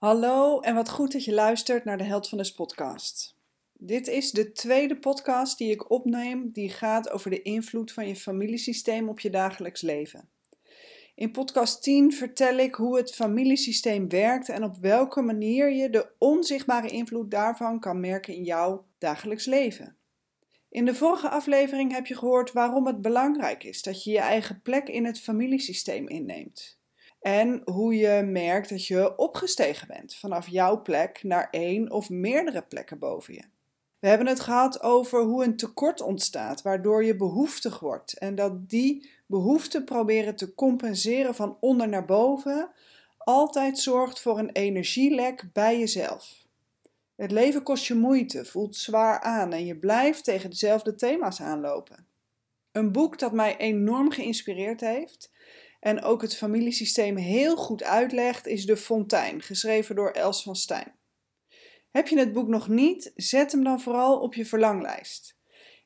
Hallo en wat goed dat je luistert naar de Held van de podcast. Dit is de tweede podcast die ik opneem die gaat over de invloed van je familiesysteem op je dagelijks leven. In podcast 10 vertel ik hoe het familiesysteem werkt en op welke manier je de onzichtbare invloed daarvan kan merken in jouw dagelijks leven. In de vorige aflevering heb je gehoord waarom het belangrijk is dat je je eigen plek in het familiesysteem inneemt. En hoe je merkt dat je opgestegen bent vanaf jouw plek naar één of meerdere plekken boven je. We hebben het gehad over hoe een tekort ontstaat, waardoor je behoeftig wordt. En dat die behoefte proberen te compenseren van onder naar boven altijd zorgt voor een energielek bij jezelf. Het leven kost je moeite, voelt zwaar aan en je blijft tegen dezelfde thema's aanlopen. Een boek dat mij enorm geïnspireerd heeft en ook het familiesysteem heel goed uitlegt, is De Fontein, geschreven door Els van Stijn. Heb je het boek nog niet? Zet hem dan vooral op je verlanglijst.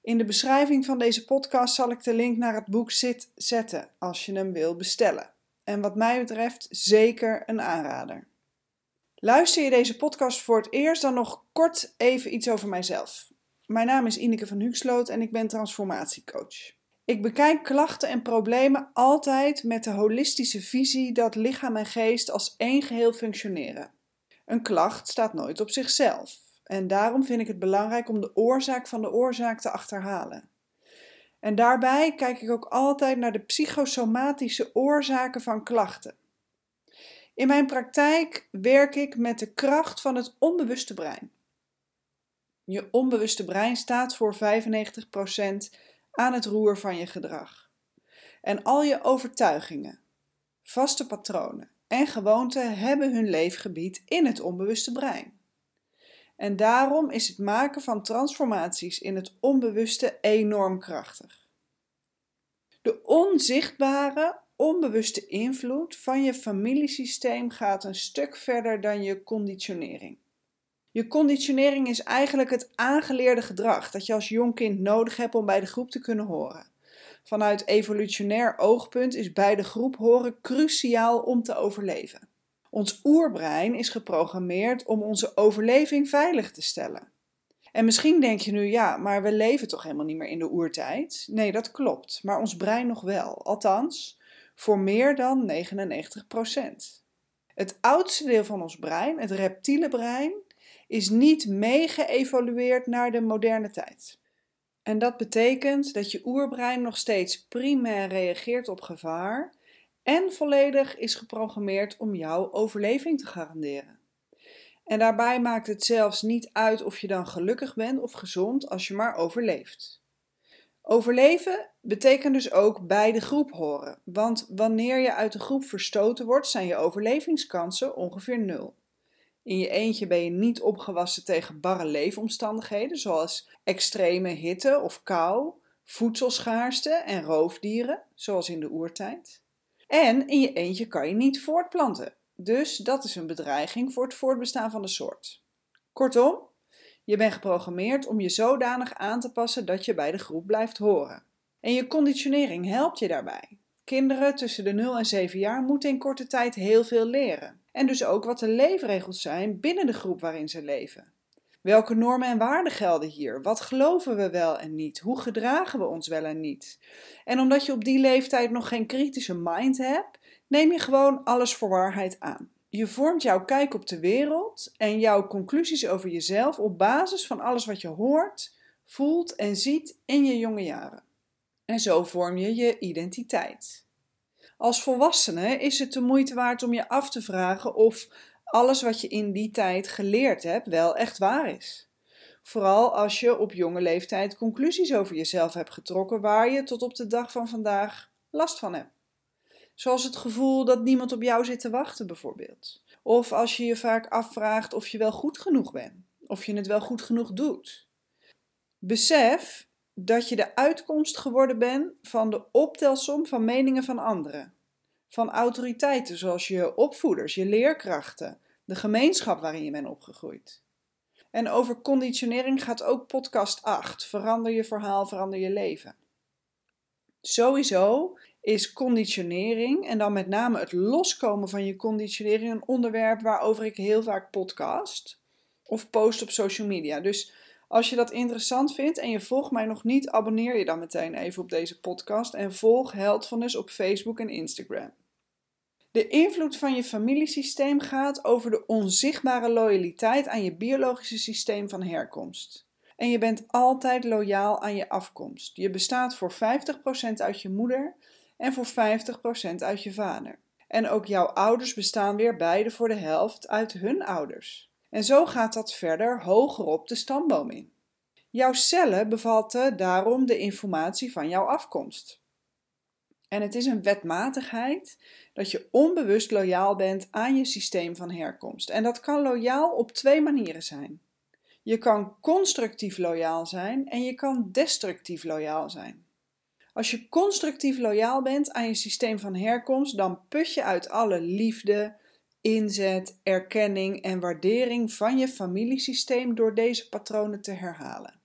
In de beschrijving van deze podcast zal ik de link naar het boek zit zetten als je hem wil bestellen. En wat mij betreft zeker een aanrader. Luister je deze podcast voor het eerst, dan nog kort even iets over mijzelf. Mijn naam is Ineke van Huxloot en ik ben transformatiecoach. Ik bekijk klachten en problemen altijd met de holistische visie dat lichaam en geest als één geheel functioneren. Een klacht staat nooit op zichzelf en daarom vind ik het belangrijk om de oorzaak van de oorzaak te achterhalen. En daarbij kijk ik ook altijd naar de psychosomatische oorzaken van klachten. In mijn praktijk werk ik met de kracht van het onbewuste brein. Je onbewuste brein staat voor 95% aan het roer van je gedrag. En al je overtuigingen, vaste patronen en gewoonten hebben hun leefgebied in het onbewuste brein. En daarom is het maken van transformaties in het onbewuste enorm krachtig. De onzichtbare, onbewuste invloed van je familiesysteem gaat een stuk verder dan je conditionering. Je conditionering is eigenlijk het aangeleerde gedrag dat je als jong kind nodig hebt om bij de groep te kunnen horen. Vanuit evolutionair oogpunt is bij de groep horen cruciaal om te overleven. Ons oerbrein is geprogrammeerd om onze overleving veilig te stellen. En misschien denk je nu, ja, maar we leven toch helemaal niet meer in de oertijd? Nee, dat klopt, maar ons brein nog wel. Althans, voor meer dan 99%. Het oudste deel van ons brein, het reptiele brein, is niet meegeëvolueerd naar de moderne tijd. En dat betekent dat je oerbrein nog steeds primair reageert op gevaar en volledig is geprogrammeerd om jouw overleving te garanderen. En daarbij maakt het zelfs niet uit of je dan gelukkig bent of gezond als je maar overleeft. Overleven betekent dus ook bij de groep horen, want wanneer je uit de groep verstoten wordt, zijn je overlevingskansen ongeveer nul. In je eentje ben je niet opgewassen tegen barre leefomstandigheden, zoals extreme hitte of kou, voedselschaarste en roofdieren, zoals in de oertijd. En in je eentje kan je niet voortplanten, dus dat is een bedreiging voor het voortbestaan van de soort. Kortom, je bent geprogrammeerd om je zodanig aan te passen dat je bij de groep blijft horen. En je conditionering helpt je daarbij. Kinderen tussen de 0 en 7 jaar moeten in korte tijd heel veel leren. En dus ook wat de leefregels zijn binnen de groep waarin ze leven. Welke normen en waarden gelden hier? Wat geloven we wel en niet? Hoe gedragen we ons wel en niet? En omdat je op die leeftijd nog geen kritische mind hebt, neem je gewoon alles voor waarheid aan. Je vormt jouw kijk op de wereld en jouw conclusies over jezelf op basis van alles wat je hoort, voelt en ziet in je jonge jaren. En zo vorm je je identiteit. Als volwassene is het de moeite waard om je af te vragen of alles wat je in die tijd geleerd hebt wel echt waar is. Vooral als je op jonge leeftijd conclusies over jezelf hebt getrokken waar je tot op de dag van vandaag last van hebt. Zoals het gevoel dat niemand op jou zit te wachten, bijvoorbeeld. Of als je je vaak afvraagt of je wel goed genoeg bent, of je het wel goed genoeg doet. Besef dat je de uitkomst geworden bent van de optelsom van meningen van anderen. Van autoriteiten zoals je opvoeders, je leerkrachten, de gemeenschap waarin je bent opgegroeid. En over conditionering gaat ook podcast 8. Verander je verhaal, verander je leven. Sowieso is conditionering en dan met name het loskomen van je conditionering een onderwerp waarover ik heel vaak podcast of post op social media. Dus als je dat interessant vindt en je volgt mij nog niet, abonneer je dan meteen even op deze podcast en volg Heldfulness op Facebook en Instagram. De invloed van je familiesysteem gaat over de onzichtbare loyaliteit aan je biologische systeem van herkomst. En je bent altijd loyaal aan je afkomst. Je bestaat voor 50% uit je moeder en voor 50% uit je vader. En ook jouw ouders bestaan weer beide voor de helft uit hun ouders. En zo gaat dat verder hoger op de stamboom in. Jouw cellen bevatten daarom de informatie van jouw afkomst. En het is een wetmatigheid dat je onbewust loyaal bent aan je systeem van herkomst. En dat kan loyaal op twee manieren zijn. Je kan constructief loyaal zijn en je kan destructief loyaal zijn. Als je constructief loyaal bent aan je systeem van herkomst, dan put je uit alle liefde, inzet, erkenning en waardering van je familiesysteem door deze patronen te herhalen.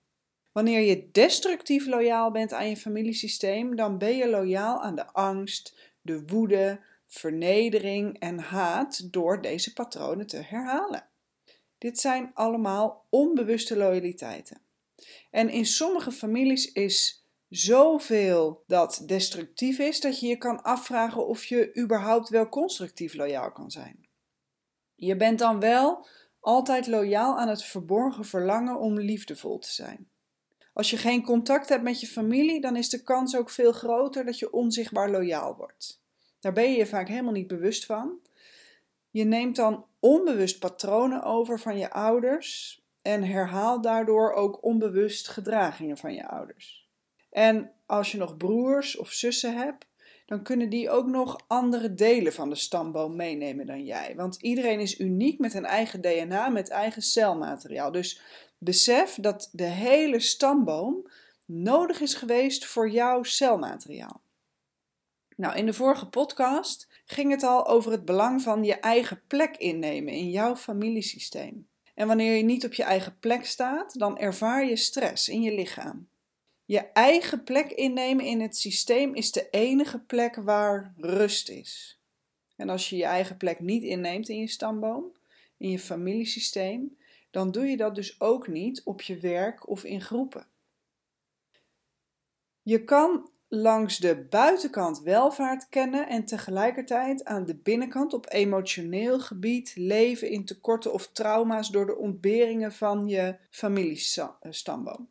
Wanneer je destructief loyaal bent aan je familiesysteem, dan ben je loyaal aan de angst, de woede, vernedering en haat door deze patronen te herhalen. Dit zijn allemaal onbewuste loyaliteiten. En in sommige families is zoveel dat destructief is dat je je kan afvragen of je überhaupt wel constructief loyaal kan zijn. Je bent dan wel altijd loyaal aan het verborgen verlangen om liefdevol te zijn. Als je geen contact hebt met je familie, dan is de kans ook veel groter dat je onzichtbaar loyaal wordt. Daar ben je je vaak helemaal niet bewust van. Je neemt dan onbewust patronen over van je ouders en herhaalt daardoor ook onbewust gedragingen van je ouders. En als je nog broers of zussen hebt, dan kunnen die ook nog andere delen van de stamboom meenemen dan jij. Want iedereen is uniek met een eigen DNA, met eigen celmateriaal. Dus besef dat de hele stamboom nodig is geweest voor jouw celmateriaal. Nou, in de vorige podcast ging het al over het belang van je eigen plek innemen in jouw familiesysteem. En wanneer je niet op je eigen plek staat, dan ervaar je stress in je lichaam. Je eigen plek innemen in het systeem is de enige plek waar rust is. En als je je eigen plek niet inneemt in je stamboom, in je familiesysteem, dan doe je dat dus ook niet op je werk of in groepen. Je kan langs de buitenkant welvaart kennen en tegelijkertijd aan de binnenkant op emotioneel gebied leven in tekorten of trauma's door de ontberingen van je familiestamboom.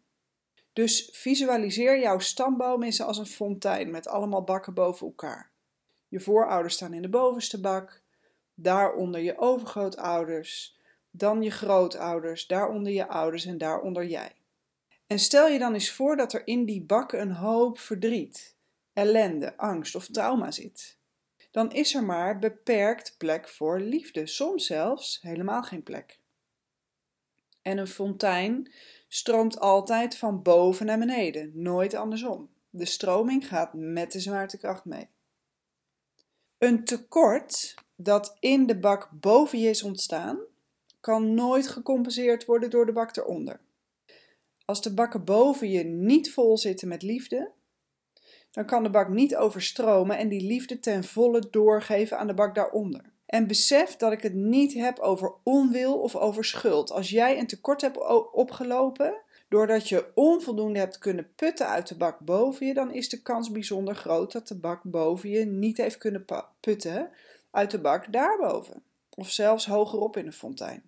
Dus visualiseer jouw stamboom eens als een fontein met allemaal bakken boven elkaar. Je voorouders staan in de bovenste bak, daaronder je overgrootouders, dan je grootouders, daaronder je ouders en daaronder jij. En stel je dan eens voor dat er in die bakken een hoop verdriet, ellende, angst of trauma zit. Dan is er maar beperkt plek voor liefde, soms zelfs helemaal geen plek. En een fontein stroomt altijd van boven naar beneden, nooit andersom. De stroming gaat met de zwaartekracht mee. Een tekort dat in de bak boven je is ontstaan, kan nooit gecompenseerd worden door de bak eronder. Als de bakken boven je niet vol zitten met liefde, dan kan de bak niet overstromen en die liefde ten volle doorgeven aan de bak daaronder. En besef dat ik het niet heb over onwil of over schuld. Als jij een tekort hebt opgelopen, doordat je onvoldoende hebt kunnen putten uit de bak boven je, dan is de kans bijzonder groot dat de bak boven je niet heeft kunnen putten uit de bak daarboven. Of zelfs hogerop in de fontein.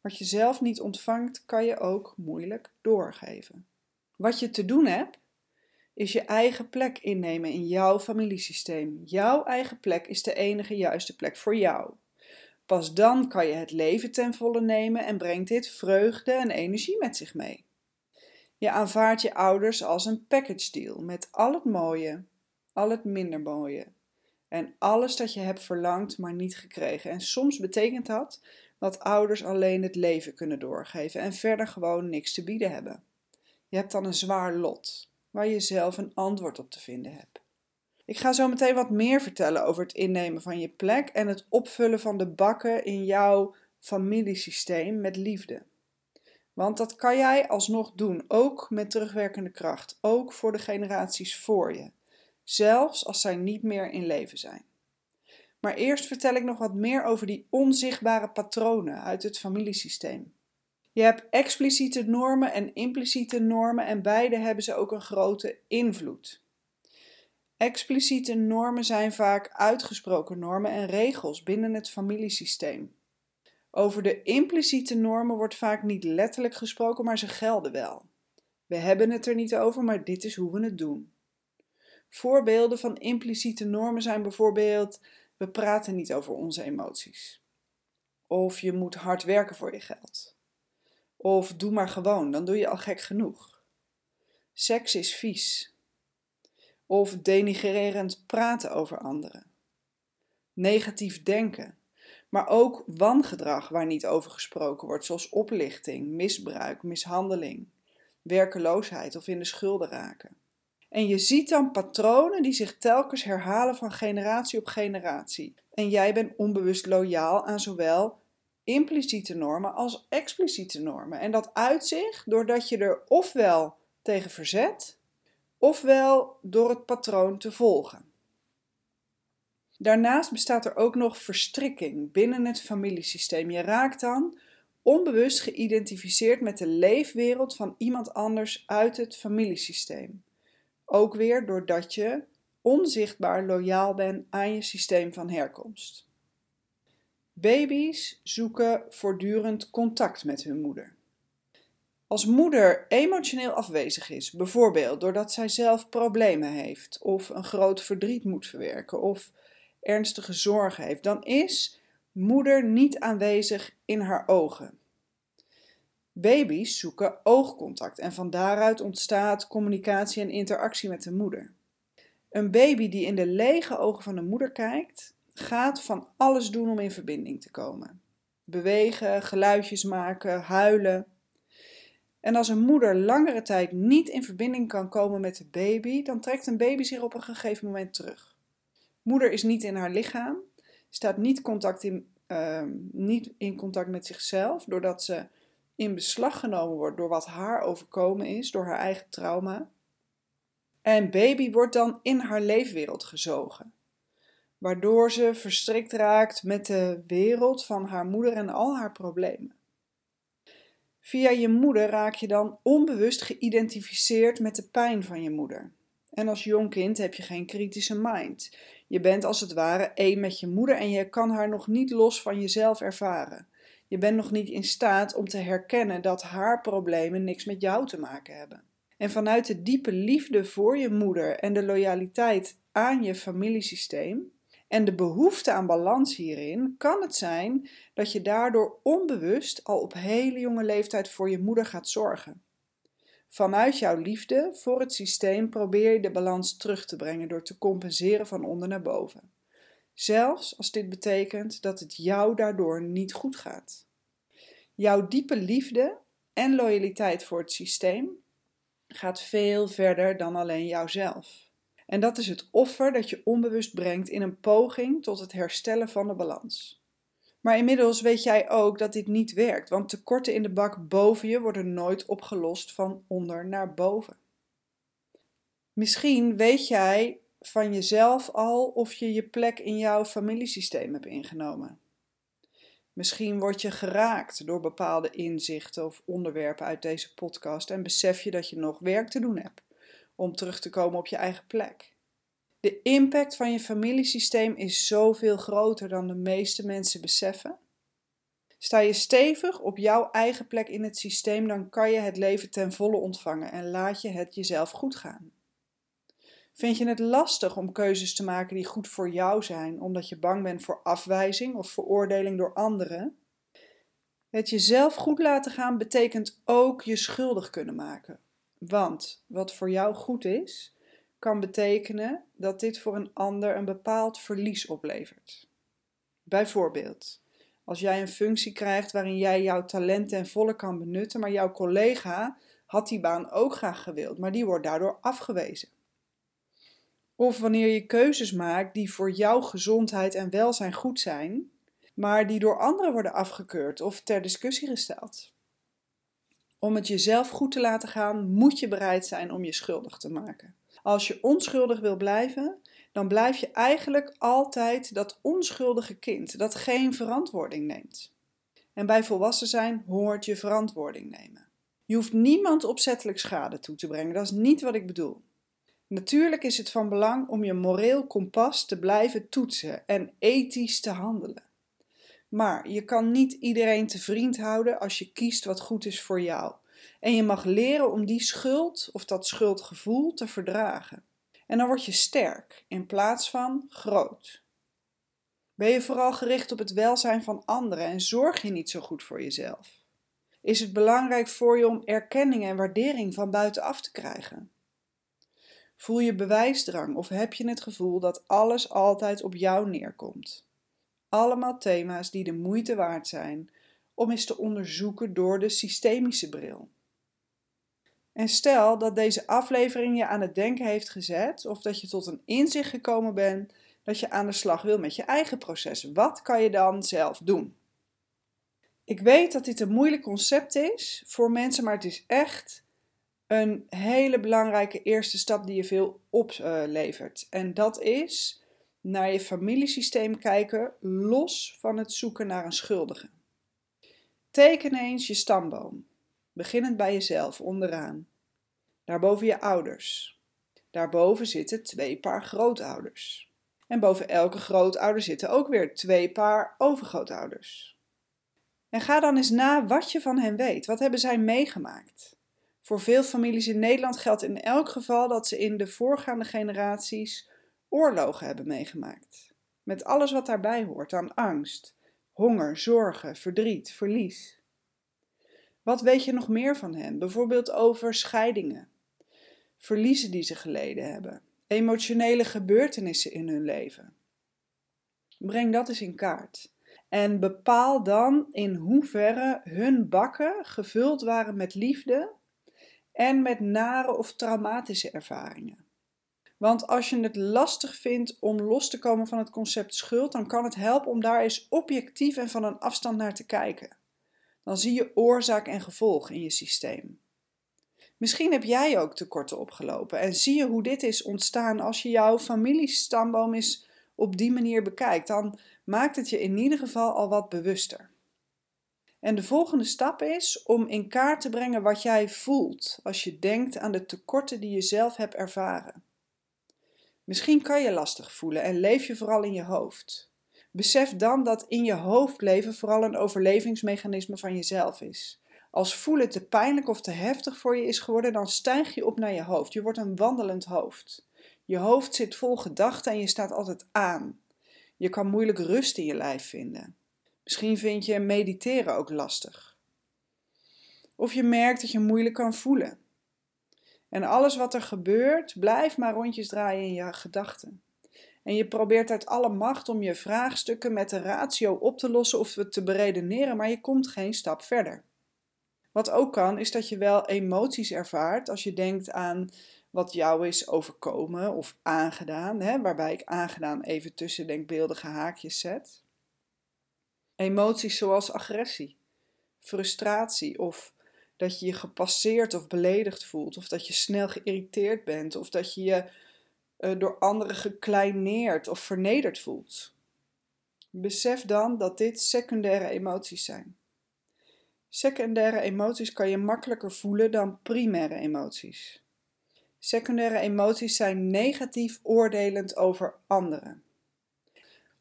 Wat je zelf niet ontvangt, kan je ook moeilijk doorgeven. Wat je te doen hebt, is je eigen plek innemen in jouw familiesysteem. Jouw eigen plek is de enige juiste plek voor jou. Pas dan kan je het leven ten volle nemen en brengt dit vreugde en energie met zich mee. Je aanvaardt je ouders als een package deal met al het mooie, al het minder mooie en alles dat je hebt verlangd maar niet gekregen. En soms betekent dat dat ouders alleen het leven kunnen doorgeven en verder gewoon niks te bieden hebben. Je hebt dan een zwaar lot waar je zelf een antwoord op te vinden hebt. Ik ga zo meteen wat meer vertellen over het innemen van je plek en het opvullen van de bakken in jouw familiesysteem met liefde. Want dat kan jij alsnog doen, ook met terugwerkende kracht, ook voor de generaties voor je. zelfs als zij niet meer in leven zijn. Maar eerst vertel ik nog wat meer over die onzichtbare patronen uit het familiesysteem. Je hebt expliciete normen en impliciete normen en beide hebben ze ook een grote invloed. Expliciete normen zijn vaak uitgesproken normen en regels binnen het familiesysteem. Over de impliciete normen wordt vaak niet letterlijk gesproken, maar ze gelden wel. We hebben het er niet over, maar dit is hoe we het doen. Voorbeelden van impliciete normen zijn bijvoorbeeld: we praten niet over onze emoties. Of je moet hard werken voor je geld. Of doe maar gewoon, dan doe je al gek genoeg. Seks is vies. Of denigrerend praten over anderen. Negatief denken. Maar ook wangedrag waar niet over gesproken wordt, zoals oplichting, misbruik, mishandeling, werkeloosheid of in de schulden raken. En je ziet dan patronen die zich telkens herhalen van generatie op generatie. En jij bent onbewust loyaal aan zowel impliciete normen als expliciete normen. En dat uitzicht doordat je er ofwel tegen verzet, ofwel door het patroon te volgen. Daarnaast bestaat er ook nog verstrikking binnen het familiesysteem. Je raakt dan onbewust geïdentificeerd met de leefwereld van iemand anders uit het familiesysteem. Ook weer doordat je onzichtbaar loyaal bent aan je systeem van herkomst. Baby's zoeken voortdurend contact met hun moeder. Als moeder emotioneel afwezig is, bijvoorbeeld doordat zij zelf problemen heeft, of een groot verdriet moet verwerken, of ernstige zorgen heeft, dan is moeder niet aanwezig in haar ogen. Baby's zoeken oogcontact en van daaruit ontstaat communicatie en interactie met de moeder. Een baby die in de lege ogen van de moeder kijkt, gaat van alles doen om in verbinding te komen. Bewegen, geluidjes maken, huilen. En als een moeder langere tijd niet in verbinding kan komen met de baby, dan trekt een baby zich op een gegeven moment terug. Moeder is niet in haar lichaam, staat niet, contact in, uh, niet in contact met zichzelf, doordat ze in beslag genomen wordt door wat haar overkomen is, door haar eigen trauma. En baby wordt dan in haar leefwereld gezogen, waardoor ze verstrikt raakt met de wereld van haar moeder en al haar problemen. Via je moeder raak je dan onbewust geïdentificeerd met de pijn van je moeder. En als jong kind heb je geen kritische mind. Je bent als het ware één met je moeder en je kan haar nog niet los van jezelf ervaren. Je bent nog niet in staat om te herkennen dat haar problemen niks met jou te maken hebben. En vanuit de diepe liefde voor je moeder en de loyaliteit aan je familiesysteem en de behoefte aan balans hierin, kan het zijn dat je daardoor onbewust al op hele jonge leeftijd voor je moeder gaat zorgen. Vanuit jouw liefde voor het systeem probeer je de balans terug te brengen door te compenseren van onder naar boven. Zelfs als dit betekent dat het jou daardoor niet goed gaat. Jouw diepe liefde en loyaliteit voor het systeem gaat veel verder dan alleen jouzelf. En dat is het offer dat je onbewust brengt in een poging tot het herstellen van de balans. Maar inmiddels weet jij ook dat dit niet werkt, want tekorten in de bak boven je worden nooit opgelost van onder naar boven. Misschien weet jij van jezelf al of je je plek in jouw familiesysteem hebt ingenomen. Misschien word je geraakt door bepaalde inzichten of onderwerpen uit deze podcast en besef je dat je nog werk te doen hebt om terug te komen op je eigen plek. De impact van je familiesysteem is zoveel groter dan de meeste mensen beseffen. Sta je stevig op jouw eigen plek in het systeem, dan kan je het leven ten volle ontvangen en laat je het jezelf goed gaan. Vind je het lastig om keuzes te maken die goed voor jou zijn, omdat je bang bent voor afwijzing of veroordeling door anderen? Het jezelf goed laten gaan betekent ook je schuldig kunnen maken. Want wat voor jou goed is, kan betekenen dat dit voor een ander een bepaald verlies oplevert. Bijvoorbeeld, als jij een functie krijgt waarin jij jouw talent ten volle kan benutten, maar jouw collega had die baan ook graag gewild, maar die wordt daardoor afgewezen. Of wanneer je keuzes maakt die voor jouw gezondheid en welzijn goed zijn, maar die door anderen worden afgekeurd of ter discussie gesteld. Om het jezelf goed te laten gaan, moet je bereid zijn om je schuldig te maken. Als je onschuldig wil blijven, dan blijf je eigenlijk altijd dat onschuldige kind dat geen verantwoording neemt. En bij volwassen zijn hoort je verantwoording nemen. Je hoeft niemand opzettelijk schade toe te brengen, dat is niet wat ik bedoel. Natuurlijk is het van belang om je moreel kompas te blijven toetsen en ethisch te handelen. Maar je kan niet iedereen te vriend houden als je kiest wat goed is voor jou. En je mag leren om die schuld of dat schuldgevoel te verdragen. En dan word je sterk in plaats van groot. Ben je vooral gericht op het welzijn van anderen en zorg je niet zo goed voor jezelf? Is het belangrijk voor je om erkenning en waardering van buitenaf te krijgen? Voel je bewijsdrang of heb je het gevoel dat alles altijd op jou neerkomt? Allemaal thema's die de moeite waard zijn om eens te onderzoeken door de systemische bril. En stel dat deze aflevering je aan het denken heeft gezet of dat je tot een inzicht gekomen bent dat je aan de slag wil met je eigen proces. Wat kan je dan zelf doen? Ik weet dat dit een moeilijk concept is voor mensen, maar het is echt een hele belangrijke eerste stap die je veel oplevert. En dat is naar je familiesysteem kijken, los van het zoeken naar een schuldige. Teken eens je stamboom, beginnend bij jezelf onderaan. Daarboven je ouders. Daarboven zitten twee paar grootouders. En boven elke grootouder zitten ook weer twee paar overgrootouders. En ga dan eens na wat je van hen weet. Wat hebben zij meegemaakt? Voor veel families in Nederland geldt in elk geval dat ze in de voorgaande generaties oorlogen hebben meegemaakt. Met alles wat daarbij hoort aan angst, honger, zorgen, verdriet, verlies. Wat weet je nog meer van hen? Bijvoorbeeld over scheidingen, verliezen die ze geleden hebben, emotionele gebeurtenissen in hun leven. Breng dat eens in kaart. En bepaal dan in hoeverre hun bakken gevuld waren met liefde en met nare of traumatische ervaringen. Want als je het lastig vindt om los te komen van het concept schuld, dan kan het helpen om daar eens objectief en van een afstand naar te kijken. Dan zie je oorzaak en gevolg in je systeem. Misschien heb jij ook tekorten opgelopen en zie je hoe dit is ontstaan als je jouw familiestamboom eens op die manier bekijkt. Dan maakt het je in ieder geval al wat bewuster. En de volgende stap is om in kaart te brengen wat jij voelt als je denkt aan de tekorten die je zelf hebt ervaren. Misschien kan je lastig voelen en leef je vooral in je hoofd. Besef dan dat in je hoofd leven vooral een overlevingsmechanisme van jezelf is. Als voelen te pijnlijk of te heftig voor je is geworden, dan stijg je op naar je hoofd. Je wordt een wandelend hoofd. Je hoofd zit vol gedachten en je staat altijd aan. Je kan moeilijk rust in je lijf vinden. Misschien vind je mediteren ook lastig. Of je merkt dat je moeilijk kan voelen. En alles wat er gebeurt, blijft maar rondjes draaien in je gedachten. En je probeert uit alle macht om je vraagstukken met de ratio op te lossen of te beredeneren, maar je komt geen stap verder. Wat ook kan, is dat je wel emoties ervaart als je denkt aan wat jou is overkomen of aangedaan, hè, waarbij ik aangedaan even tussen denkbeeldige haakjes zet. Emoties zoals agressie, frustratie of dat je je gepasseerd of beledigd voelt, of dat je snel geïrriteerd bent, of dat je je uh, door anderen gekleineerd of vernederd voelt. Besef dan dat dit secundaire emoties zijn. Secundaire emoties kan je makkelijker voelen dan primaire emoties. Secundaire emoties zijn negatief oordelend over anderen.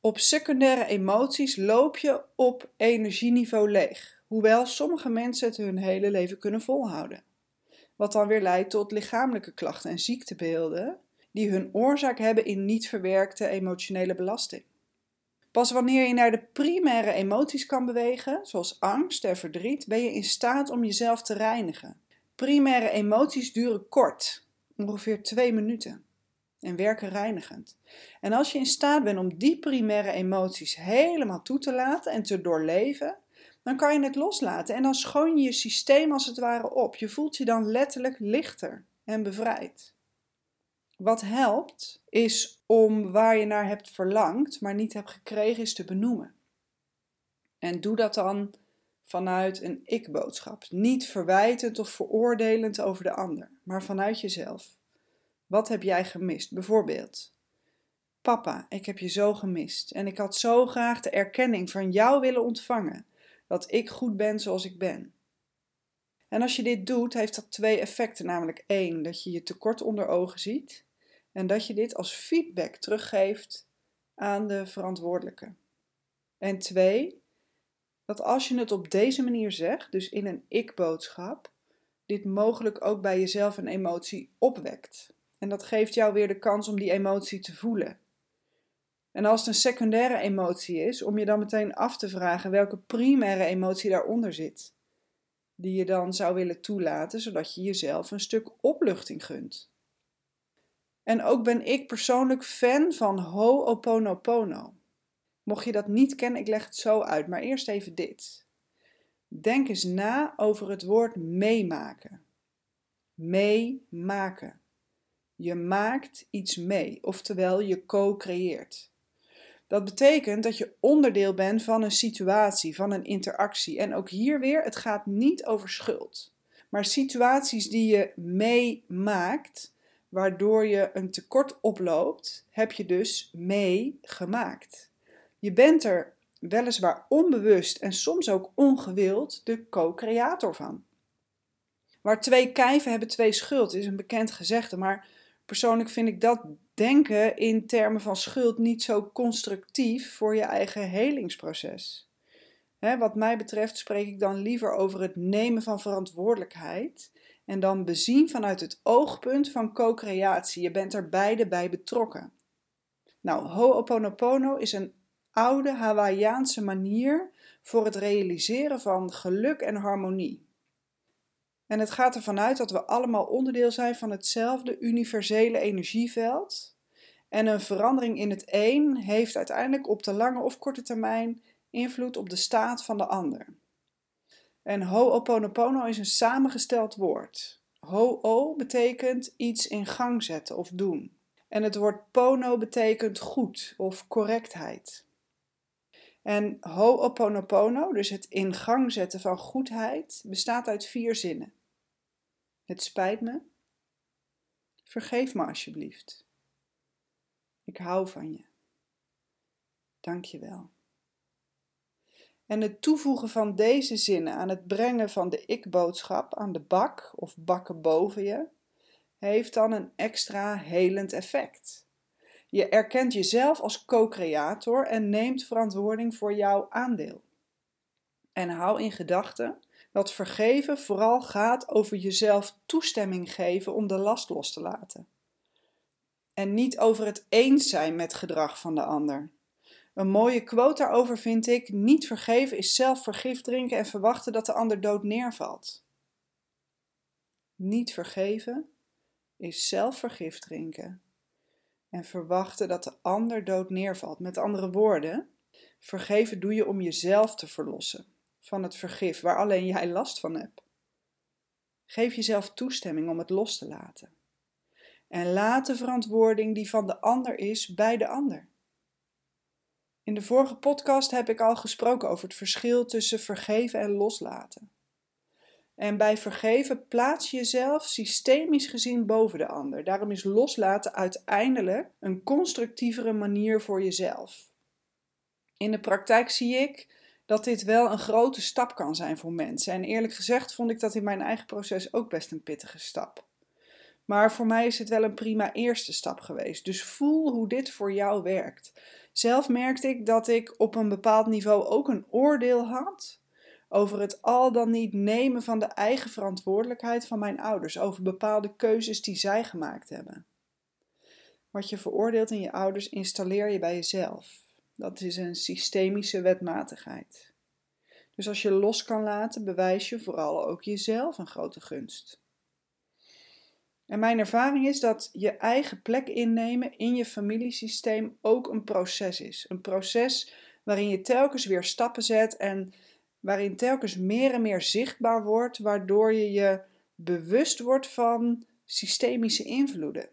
Op secundaire emoties loop je op energieniveau leeg, hoewel sommige mensen het hun hele leven kunnen volhouden. Wat dan weer leidt tot lichamelijke klachten en ziektebeelden die hun oorzaak hebben in niet verwerkte emotionele belasting. Pas wanneer je naar de primaire emoties kan bewegen, zoals angst en verdriet, ben je in staat om jezelf te reinigen. Primaire emoties duren kort, ongeveer twee minuten, en werken reinigend. En als je in staat bent om die primaire emoties helemaal toe te laten en te doorleven, dan kan je het loslaten en dan schoon je je systeem als het ware op. Je voelt je dan letterlijk lichter en bevrijd. Wat helpt, is om waar je naar hebt verlangd, maar niet hebt gekregen, is te benoemen. En doe dat dan vanuit een ik-boodschap. Niet verwijtend of veroordelend over de ander, maar vanuit jezelf. Wat heb jij gemist? Bijvoorbeeld, papa, ik heb je zo gemist en ik had zo graag de erkenning van jou willen ontvangen dat ik goed ben zoals ik ben. En als je dit doet, heeft dat twee effecten, namelijk één, dat je je tekort onder ogen ziet en dat je dit als feedback teruggeeft aan de verantwoordelijke. En twee, dat als je het op deze manier zegt, dus in een ik-boodschap, dit mogelijk ook bij jezelf een emotie opwekt. En dat geeft jou weer de kans om die emotie te voelen. En als het een secundaire emotie is, om je dan meteen af te vragen welke primaire emotie daaronder zit, die je dan zou willen toelaten, zodat je jezelf een stuk opluchting gunt. En ook ben ik persoonlijk fan van Ho'oponopono. Mocht je dat niet kennen, ik leg het zo uit, maar eerst even dit. Denk eens na over het woord meemaken. Meemaken. Je maakt iets mee, oftewel je co-creëert. Dat betekent dat je onderdeel bent van een situatie, van een interactie. En ook hier weer, het gaat niet over schuld. Maar situaties die je meemaakt, waardoor je een tekort oploopt, heb je dus meegemaakt. Je bent er weliswaar onbewust en soms ook ongewild de co-creator van. Waar twee kijven hebben twee schuld is een bekend gezegde, maar persoonlijk vind ik dat denken in termen van schuld niet zo constructief voor je eigen helingsproces. wat mij betreft spreek ik dan liever over het nemen van verantwoordelijkheid en dan bezien vanuit het oogpunt van co-creatie. Je bent er beide bij betrokken. Nou, Ho'oponopono is een oude Hawaïaanse manier voor het realiseren van geluk en harmonie. En het gaat ervan uit dat we allemaal onderdeel zijn van hetzelfde universele energieveld. En een verandering in het een heeft uiteindelijk op de lange of korte termijn invloed op de staat van de ander. En Ho'oponopono is een samengesteld woord. Ho'o betekent iets in gang zetten of doen. En het woord pono betekent goed of correctheid. En Ho'oponopono, dus het in gang zetten van goedheid, bestaat uit vier zinnen. Het spijt me. Vergeef me alsjeblieft. Ik hou van je. Dank je wel. En het toevoegen van deze zinnen aan het brengen van de ik-boodschap aan de bak of bakken boven je, heeft dan een extra helend effect. Je erkent jezelf als co-creator en neemt verantwoording voor jouw aandeel. En hou in gedachten dat vergeven vooral gaat over jezelf toestemming geven om de last los te laten. En niet over het eens zijn met gedrag van de ander. Een mooie quote daarover vind ik: niet vergeven is zelf vergif drinken en verwachten dat de ander dood neervalt. Niet vergeven is zelf vergif drinken en verwachten dat de ander dood neervalt. Met andere woorden, vergeven doe je om jezelf te verlossen van het vergif waar alleen jij last van hebt. Geef jezelf toestemming om het los te laten. En laat de verantwoording die van de ander is bij de ander. In de vorige podcast heb ik al gesproken over het verschil tussen vergeven en loslaten. En bij vergeven plaats je jezelf systemisch gezien boven de ander. Daarom is loslaten uiteindelijk een constructievere manier voor jezelf. In de praktijk zie ik dat dit wel een grote stap kan zijn voor mensen. En eerlijk gezegd vond ik dat in mijn eigen proces ook best een pittige stap. Maar voor mij is het wel een prima eerste stap geweest. Dus voel hoe dit voor jou werkt. Zelf merkte ik dat ik op een bepaald niveau ook een oordeel had over het al dan niet nemen van de eigen verantwoordelijkheid van mijn ouders, over bepaalde keuzes die zij gemaakt hebben. Wat je veroordeelt in je ouders installeer je bij jezelf. Dat is een systemische wetmatigheid. Dus als je los kan laten, bewijs je vooral ook jezelf een grote gunst. En mijn ervaring is dat je eigen plek innemen in je familiesysteem ook een proces is. Een proces waarin je telkens weer stappen zet en waarin telkens meer en meer zichtbaar wordt, waardoor je je bewust wordt van systemische invloeden.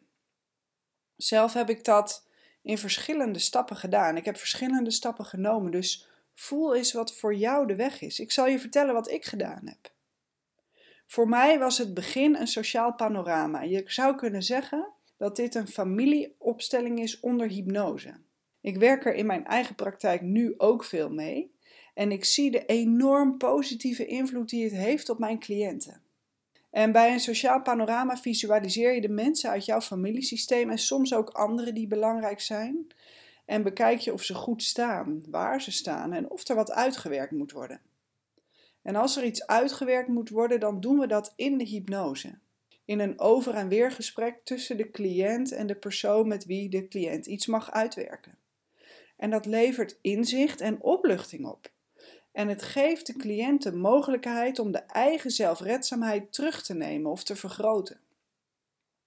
Zelf heb ik dat in verschillende stappen gedaan. Ik heb verschillende stappen genomen, dus voel eens wat voor jou de weg is. Ik zal je vertellen wat ik gedaan heb. Voor mij was het begin een sociaal panorama. Je zou kunnen zeggen dat dit een familieopstelling is onder hypnose. Ik werk er in mijn eigen praktijk nu ook veel mee en ik zie de enorm positieve invloed die het heeft op mijn cliënten. En bij een sociaal panorama visualiseer je de mensen uit jouw familiesysteem en soms ook anderen die belangrijk zijn. En bekijk je of ze goed staan, waar ze staan en of er wat uitgewerkt moet worden. En als er iets uitgewerkt moet worden, dan doen we dat in de hypnose. In een over- en weergesprek tussen de cliënt en de persoon met wie de cliënt iets mag uitwerken. En dat levert inzicht en opluchting op. En het geeft de cliënt de mogelijkheid om de eigen zelfredzaamheid terug te nemen of te vergroten.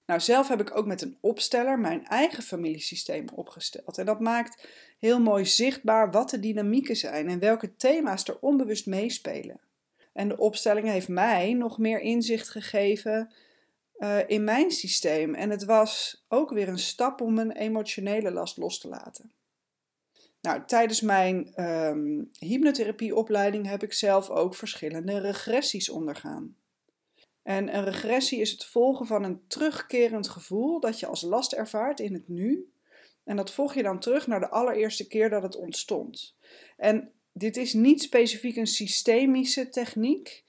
Nou, zelf heb ik ook met een opsteller mijn eigen familiesysteem opgesteld. En dat maakt heel mooi zichtbaar wat de dynamieken zijn en welke thema's er onbewust meespelen. En de opstelling heeft mij nog meer inzicht gegeven uh, in mijn systeem. En het was ook weer een stap om mijn emotionele last los te laten. Nou, tijdens mijn um, hypnotherapieopleiding heb ik zelf ook verschillende regressies ondergaan. En een regressie is het volgen van een terugkerend gevoel dat je als last ervaart in het nu. En dat volg je dan terug naar de allereerste keer dat het ontstond. En dit is niet specifiek een systemische techniek,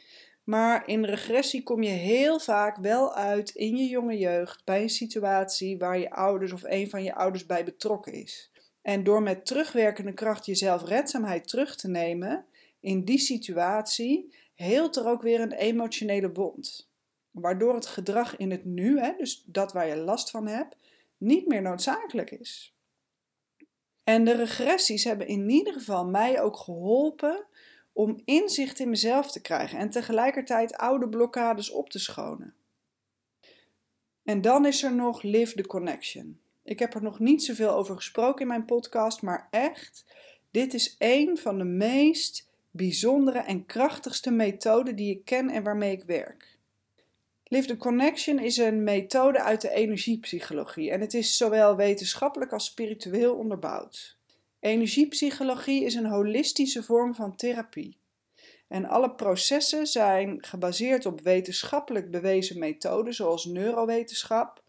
maar in regressie kom je heel vaak wel uit in je jonge jeugd bij een situatie waar je ouders of een van je ouders bij betrokken is. En door met terugwerkende kracht je zelfredzaamheid terug te nemen in die situatie, heelt er ook weer een emotionele wond. Waardoor het gedrag in het nu, hè, dus dat waar je last van hebt, niet meer noodzakelijk is. En de regressies hebben in ieder geval mij ook geholpen om inzicht in mezelf te krijgen en tegelijkertijd oude blokkades op te schonen. En dan is er nog Live the Connection. Ik heb er nog niet zoveel over gesproken in mijn podcast, maar echt, dit is een van de meest bijzondere en krachtigste methoden die ik ken en waarmee ik werk. Live the Connection is een methode uit de energiepsychologie en het is zowel wetenschappelijk als spiritueel onderbouwd. Energiepsychologie is een holistische vorm van therapie. En alle processen zijn gebaseerd op wetenschappelijk bewezen methoden zoals neurowetenschap,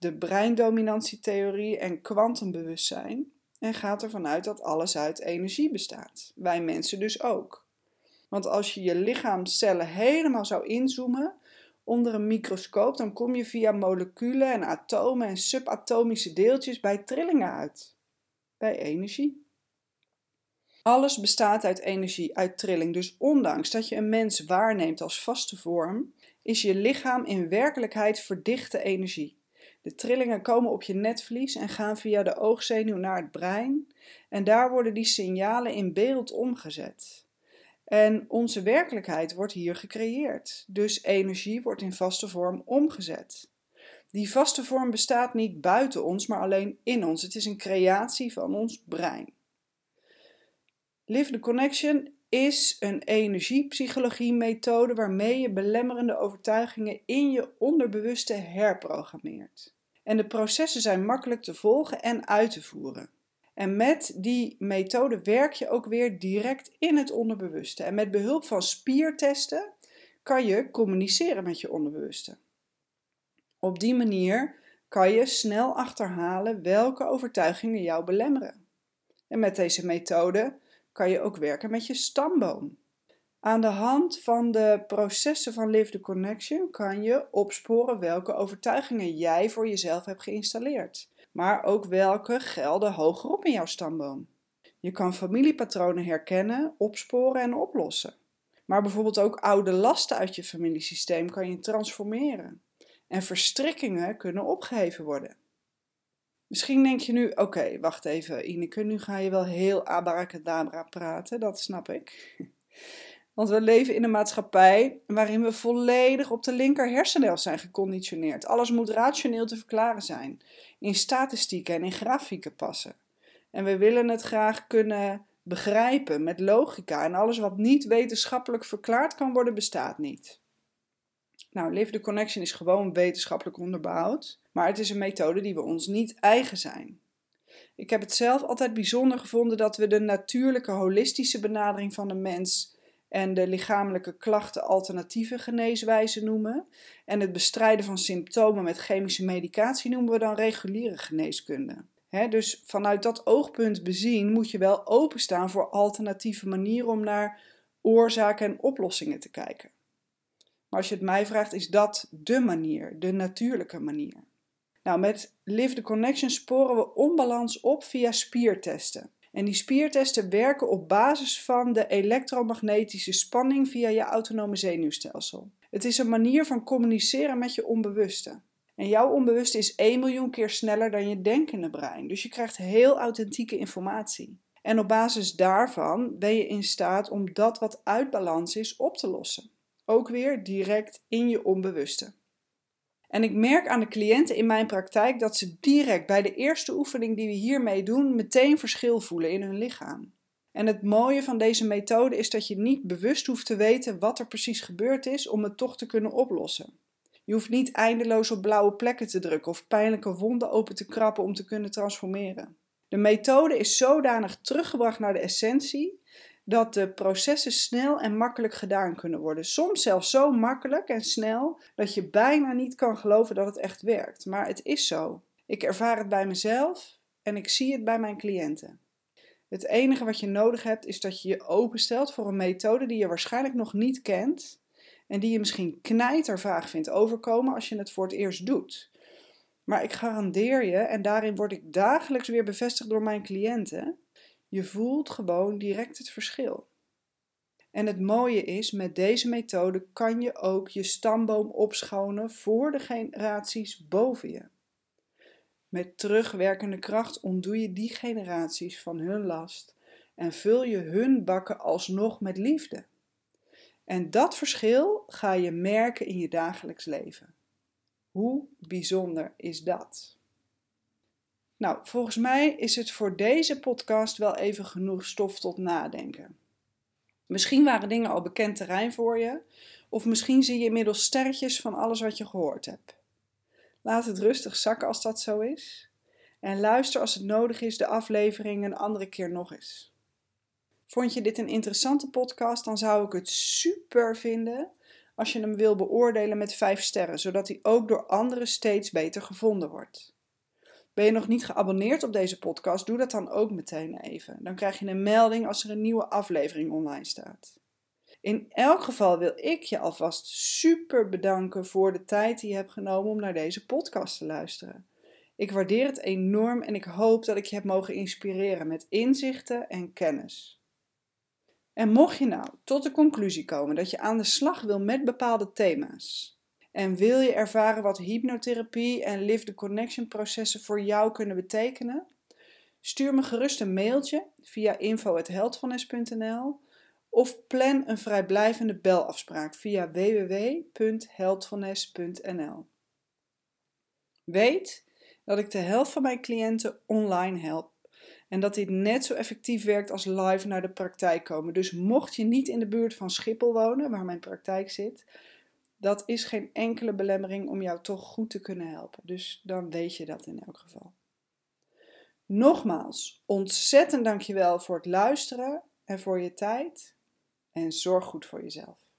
de breindominantietheorie en kwantumbewustzijn en gaat ervan uit dat alles uit energie bestaat. Wij mensen dus ook. Want als je je lichaamcellen helemaal zou inzoomen onder een microscoop, dan kom je via moleculen en atomen en subatomische deeltjes bij trillingen uit. Bij energie. Alles bestaat uit energie, uit trilling. Dus ondanks dat je een mens waarneemt als vaste vorm, is je lichaam in werkelijkheid verdichte energie. De trillingen komen op je netvlies en gaan via de oogzenuw naar het brein en daar worden die signalen in beeld omgezet. En onze werkelijkheid wordt hier gecreëerd, dus energie wordt in vaste vorm omgezet. Die vaste vorm bestaat niet buiten ons, maar alleen in ons. Het is een creatie van ons brein. Live the Connection is een energiepsychologie-methode waarmee je belemmerende overtuigingen in je onderbewuste herprogrammeert. En de processen zijn makkelijk te volgen en uit te voeren. En met die methode werk je ook weer direct in het onderbewuste. En met behulp van spiertesten kan je communiceren met je onderbewuste. Op die manier kan je snel achterhalen welke overtuigingen jou belemmeren. En met deze methode kan je ook werken met je stamboom. Aan de hand van de processen van Live the Connection kan je opsporen welke overtuigingen jij voor jezelf hebt geïnstalleerd, maar ook welke gelden hogerop in jouw stamboom. Je kan familiepatronen herkennen, opsporen en oplossen. Maar bijvoorbeeld ook oude lasten uit je familiesysteem kan je transformeren. En verstrikkingen kunnen opgeheven worden. Misschien denk je nu, oké, wacht even Ineke, nu ga je wel heel abracadabra praten, dat snap ik. Want we leven in een maatschappij waarin we volledig op de linker hersenhelft zijn geconditioneerd. Alles moet rationeel te verklaren zijn, in statistieken en in grafieken passen. En we willen het graag kunnen begrijpen met logica en alles wat niet wetenschappelijk verklaard kan worden bestaat niet. Nou, Live the Connection is gewoon wetenschappelijk onderbouwd, maar het is een methode die we ons niet eigen zijn. Ik heb het zelf altijd bijzonder gevonden dat we de natuurlijke holistische benadering van de mens en de lichamelijke klachten alternatieve geneeswijzen noemen. En het bestrijden van symptomen met chemische medicatie noemen we dan reguliere geneeskunde. dus vanuit dat oogpunt bezien moet je wel openstaan voor alternatieve manieren om naar oorzaken en oplossingen te kijken. Maar als je het mij vraagt, is dat de manier, de natuurlijke manier. Nou, met Live the Connection sporen we onbalans op via spiertesten. En die spiertesten werken op basis van de elektromagnetische spanning via je autonome zenuwstelsel. Het is een manier van communiceren met je onbewuste. En jouw onbewuste is 1 miljoen keer sneller dan je denkende brein. Dus je krijgt heel authentieke informatie. En op basis daarvan ben je in staat om dat wat uit balans is op te lossen. Ook weer direct in je onbewuste. En ik merk aan de cliënten in mijn praktijk dat ze direct bij de eerste oefening die we hiermee doen, meteen verschil voelen in hun lichaam. En het mooie van deze methode is dat je niet bewust hoeft te weten wat er precies gebeurd is om het toch te kunnen oplossen. Je hoeft niet eindeloos op blauwe plekken te drukken of pijnlijke wonden open te krappen om te kunnen transformeren. De methode is zodanig teruggebracht naar de essentie dat de processen snel en makkelijk gedaan kunnen worden. Soms zelfs zo makkelijk en snel dat je bijna niet kan geloven dat het echt werkt. Maar het is zo. Ik ervaar het bij mezelf en ik zie het bij mijn cliënten. Het enige wat je nodig hebt is dat je je openstelt voor een methode die je waarschijnlijk nog niet kent en die je misschien knijtervaag vindt overkomen als je het voor het eerst doet. Maar ik garandeer je, en daarin word ik dagelijks weer bevestigd door mijn cliënten, je voelt gewoon direct het verschil. En het mooie is, met deze methode kan je ook je stamboom opschonen voor de generaties boven je. Met terugwerkende kracht ontdoe je die generaties van hun last en vul je hun bakken alsnog met liefde. En dat verschil ga je merken in je dagelijks leven. Hoe bijzonder is dat? Nou, volgens mij is het voor deze podcast wel even genoeg stof tot nadenken. Misschien waren dingen al bekend terrein voor je, of misschien zie je inmiddels sterretjes van alles wat je gehoord hebt. Laat het rustig zakken als dat zo is. En luister als het nodig is de aflevering een andere keer nog eens. Vond je dit een interessante podcast, dan zou ik het super vinden als je hem wil beoordelen met 5 sterren, zodat hij ook door anderen steeds beter gevonden wordt. Ben je nog niet geabonneerd op deze podcast? Doe dat dan ook meteen even. Dan krijg je een melding als er een nieuwe aflevering online staat. In elk geval wil ik je alvast super bedanken voor de tijd die je hebt genomen om naar deze podcast te luisteren. Ik waardeer het enorm en ik hoop dat ik je heb mogen inspireren met inzichten en kennis. En mocht je nou tot de conclusie komen dat je aan de slag wil met bepaalde thema's, en wil je ervaren wat hypnotherapie en Live the Connection processen voor jou kunnen betekenen? Stuur me gerust een mailtje via info.heldvannes.nl of plan een vrijblijvende belafspraak via www.heldvannes.nl. Weet dat ik de helft van mijn cliënten online help en dat dit net zo effectief werkt als live naar de praktijk komen. Dus mocht je niet in de buurt van Schiphol wonen, waar mijn praktijk zit, dat is geen enkele belemmering om jou toch goed te kunnen helpen. Dus dan weet je dat in elk geval. Nogmaals, ontzettend dankjewel voor het luisteren en voor je tijd. En zorg goed voor jezelf.